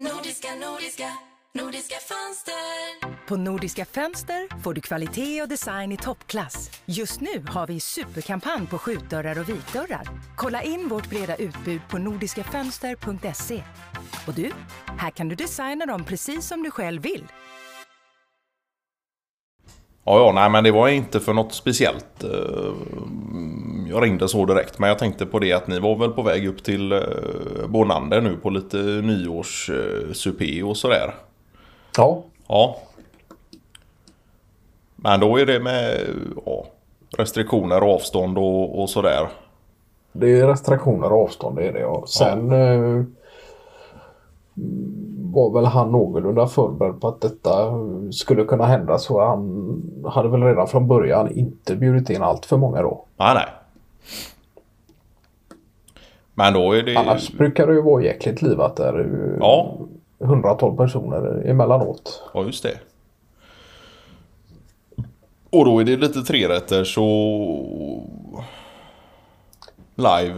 Nordiska, nordiska, nordiska fönster. På Nordiska Fönster får du kvalitet och design i toppklass. Just nu har vi superkampanj på skjutdörrar och vitdörrar. Kolla in vårt breda utbud på nordiskafönster.se. Och du, här kan du designa dem precis som du själv vill. Ja, ja, nej men det var inte för något speciellt. Eh, Jag ringde så direkt. Men jag tänkte på det att ni var väl på väg upp till eh, Bonander nu på lite nyårssupé och sådär. Ja, Ja. Men då är det med ja, restriktioner och avstånd och, och sådär. det är restriktioner och avstånd det är det. Och sen eh, var väl han någorlunda förberedd på att detta skulle kunna hända så han hade väl redan från början inte bjudit in allt för många då. Nej, nej. Men då är det... Annars brukar det ju vara jäkligt livat där. Ja. Hundratals personer emellanåt. Ja, just det. Och då är det lite trerätters och live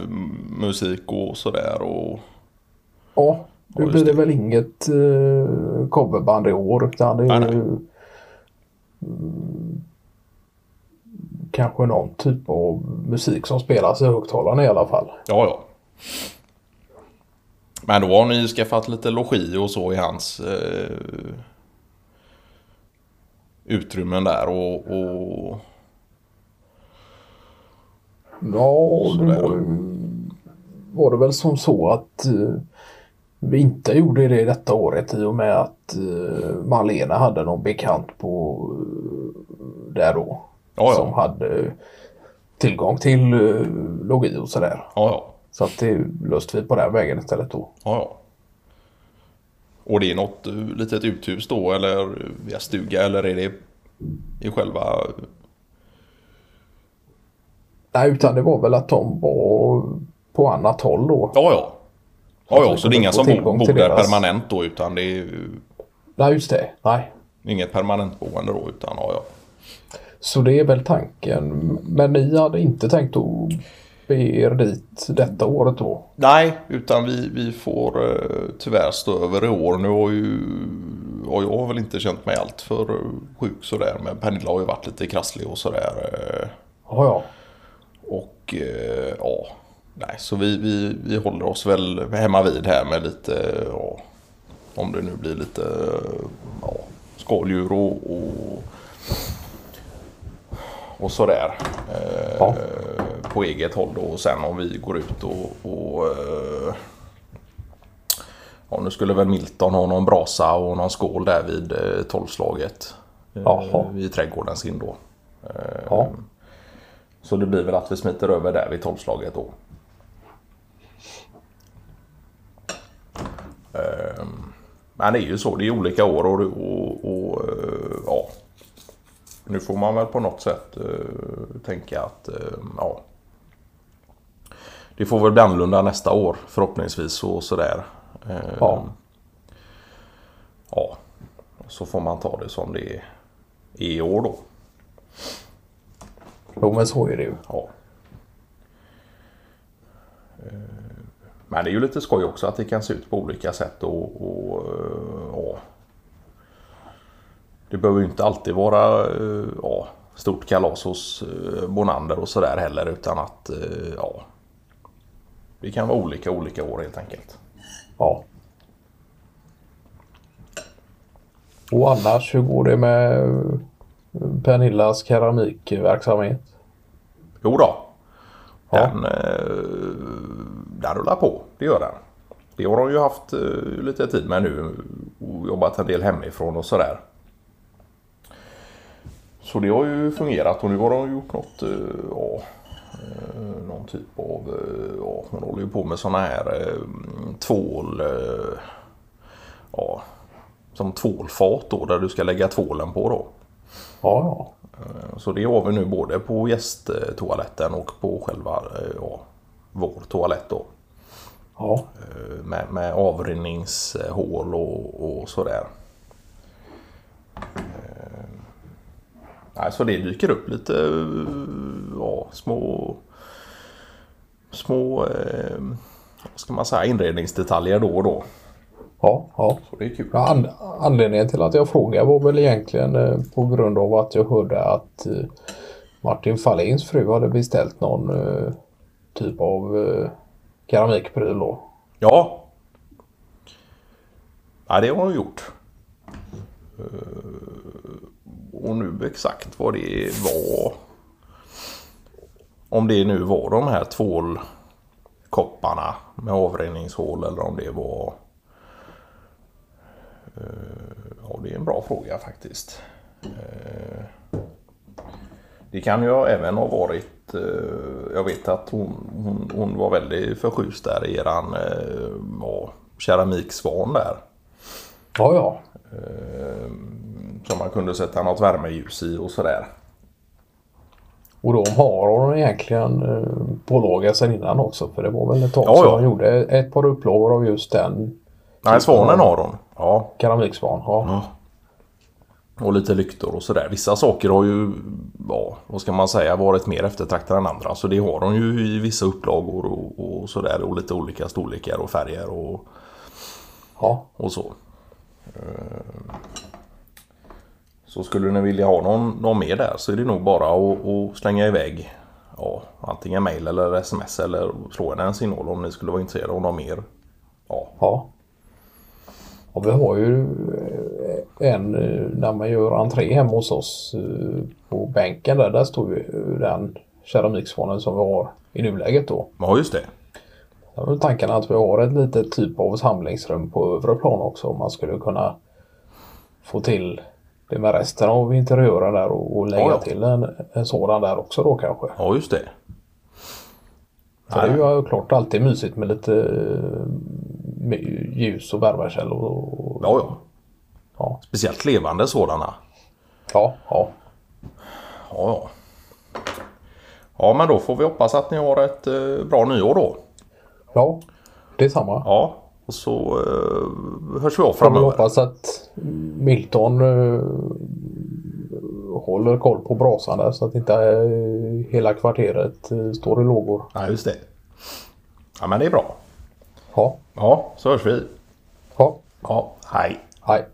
musik och sådär och... Ja, nu blir det det. väl inget uh, coverband i år utan det är Nej, ju kanske någon typ av musik som spelas i högtalarna i alla fall. Ja, ja. Men då har ni skaffat lite logi och så i hans eh, utrymmen där och, och... Ja, det var, var det väl som så att eh, vi inte gjorde det detta året i och med att uh, Marlene hade någon bekant på uh, där då. Ja, Som hade tillgång till uh, logi och sådär. Ja. Så att det löste vi på den vägen istället då. Ja. Och det är något eh, litet uthus då eller via stuga eller är det i själva... Nej, utan det var väl att de var på annat håll då. Ja, ja. Ja, ja, så det är inga som bor, där deras- permanent då utan det är Nej, just det. Nej. inget permanent boende då utan ja, ja. Så det är väl tanken. Men ni hade inte tänkt att be er dit detta året då? Nej, utan vi, vi får eh, tyvärr stå över i år. Nu har ju... Och jag har väl inte känt mig allt för eh, sjuk sådär. Men Pernilla har ju varit lite krasslig och sådär. eh, Ja, ja. Och eh, ja, nej, så vi, vi, vi håller oss väl hemma vid här med lite, ja, om det nu blir lite ja, skaldjur och, och, och sådär. Eh, Ja. På eget håll då och sen om vi går ut och, och eh, Ja, nu skulle väl Milton ha någon brasa och någon skål där vid eh, tolvslaget. Eh, vid trädgårdens in då. ja. Så det blir väl att vi smiter över där vid tolvslaget då. Ehm, Men det är ju så, det är olika år och, och, eh. Nu får man väl på något sätt eh, tänka att eh, ja. Det får väl bli annorlunda nästa år förhoppningsvis och sådär. Ehm, Ja. Ja. Så får man ta det som det är i år då. Jo, men så är det ju. Ja. Eh, Men det är ju lite skoj också att det kan se ut på olika sätt och, och eh. Det behöver ju inte alltid vara eh, ja, stort kalas hos eh, Bonander och sådär heller utan att eh, ja. Det kan vara olika olika år helt enkelt. Ja. Och annars, hur går det med Pernillas keramikverksamhet? Jo då. Den, den rullar på. Det gör den. Det har de ju haft lite tid med nu och jobbat en del hemifrån och sådär. Så det har ju fungerat och nu har de gjort något, eh, ja, eh, någon typ av, eh, ja, man håller ju på med sådana här tvål, ja, som tvålfat då där du ska lägga tvålen på då. Ja, ja. Så det har vi nu både på gästtoaletten och på själva ja, vår toalett då. Ja, Med, med avrinningshål och, och sådär. Nej, så det dyker upp lite eh, ja, små små eh, vad ska man säga, inredningsdetaljer då och då. Ja, ja. Så det är kul. Ja, an anledningen till att jag frågade var väl egentligen eh, på grund av att jag hörde att eh, Martin Fahlins fru hade beställt någon eh, typ av eh, keramikpryl då. Ja. Ja, det har hon gjort. Och nu exakt vad det var. Om det nu var de här tvålkopparna med avrinningshål eller om det var... Eh, Ja, det är en bra fråga faktiskt. Eh, Det kan ju även ha varit... eh, Jag vet att hon, hon, hon var väldigt förtjust där i eran ja, keramiksvan där. Ja, ja. Eh, Som man kunde sätta något värmeljus i och sådär. Och de har hon egentligen eh, pålagat sen innan också. För det var väl ett tag Ja, sedan ja. hon gjorde ett par upplagor av just den Nej, svanen har hon. Ja. keramiksvan. Ja. Och lite lyktor och sådär. Vissa saker har ju, ja, vad ska man säga, varit mer eftertraktade än andra. Så det har de ju i vissa upplagor och, och sådär. Och lite olika storlekar och färger och, ja. och så. Så skulle ni vilja ha någon, någon mer där så är det nog bara att, att slänga iväg ja, antingen mail eller sms eller slå en en signal om ni skulle vara intresserade av någon mer. Ja, Ja. Och vi har ju eh, en eh, när man gör entré hemma hos oss eh, på bänken där. Där står ju den keramiksvanen som vi har i nuläget då. ja just det. Då är tanken att vi har ett litet typ av samlingsrum på övre plan också. Om man skulle kunna få till det med resten av interiören där och, och lägga Ja, ja. till en, en sådan där också då kanske. Ja just det. För det är ju klart alltid mysigt med lite eh, ljus och värmekällor. Och, Ja, ja. ja. Speciellt levande sådana. Ja, ja. Ja, ja. Ja, men då får vi hoppas att ni har ett eh, bra nyår då. Ja, det är samma. Ja, och så eh, hörs vi av framöver. hoppas att Milton eh, håller koll på brasan där så att inte eh, hela kvarteret eh, står i lågor. Ja, just det. Ja, men det är bra. Ja, Ja, så hörs vi. ja, Ja, hej. hej.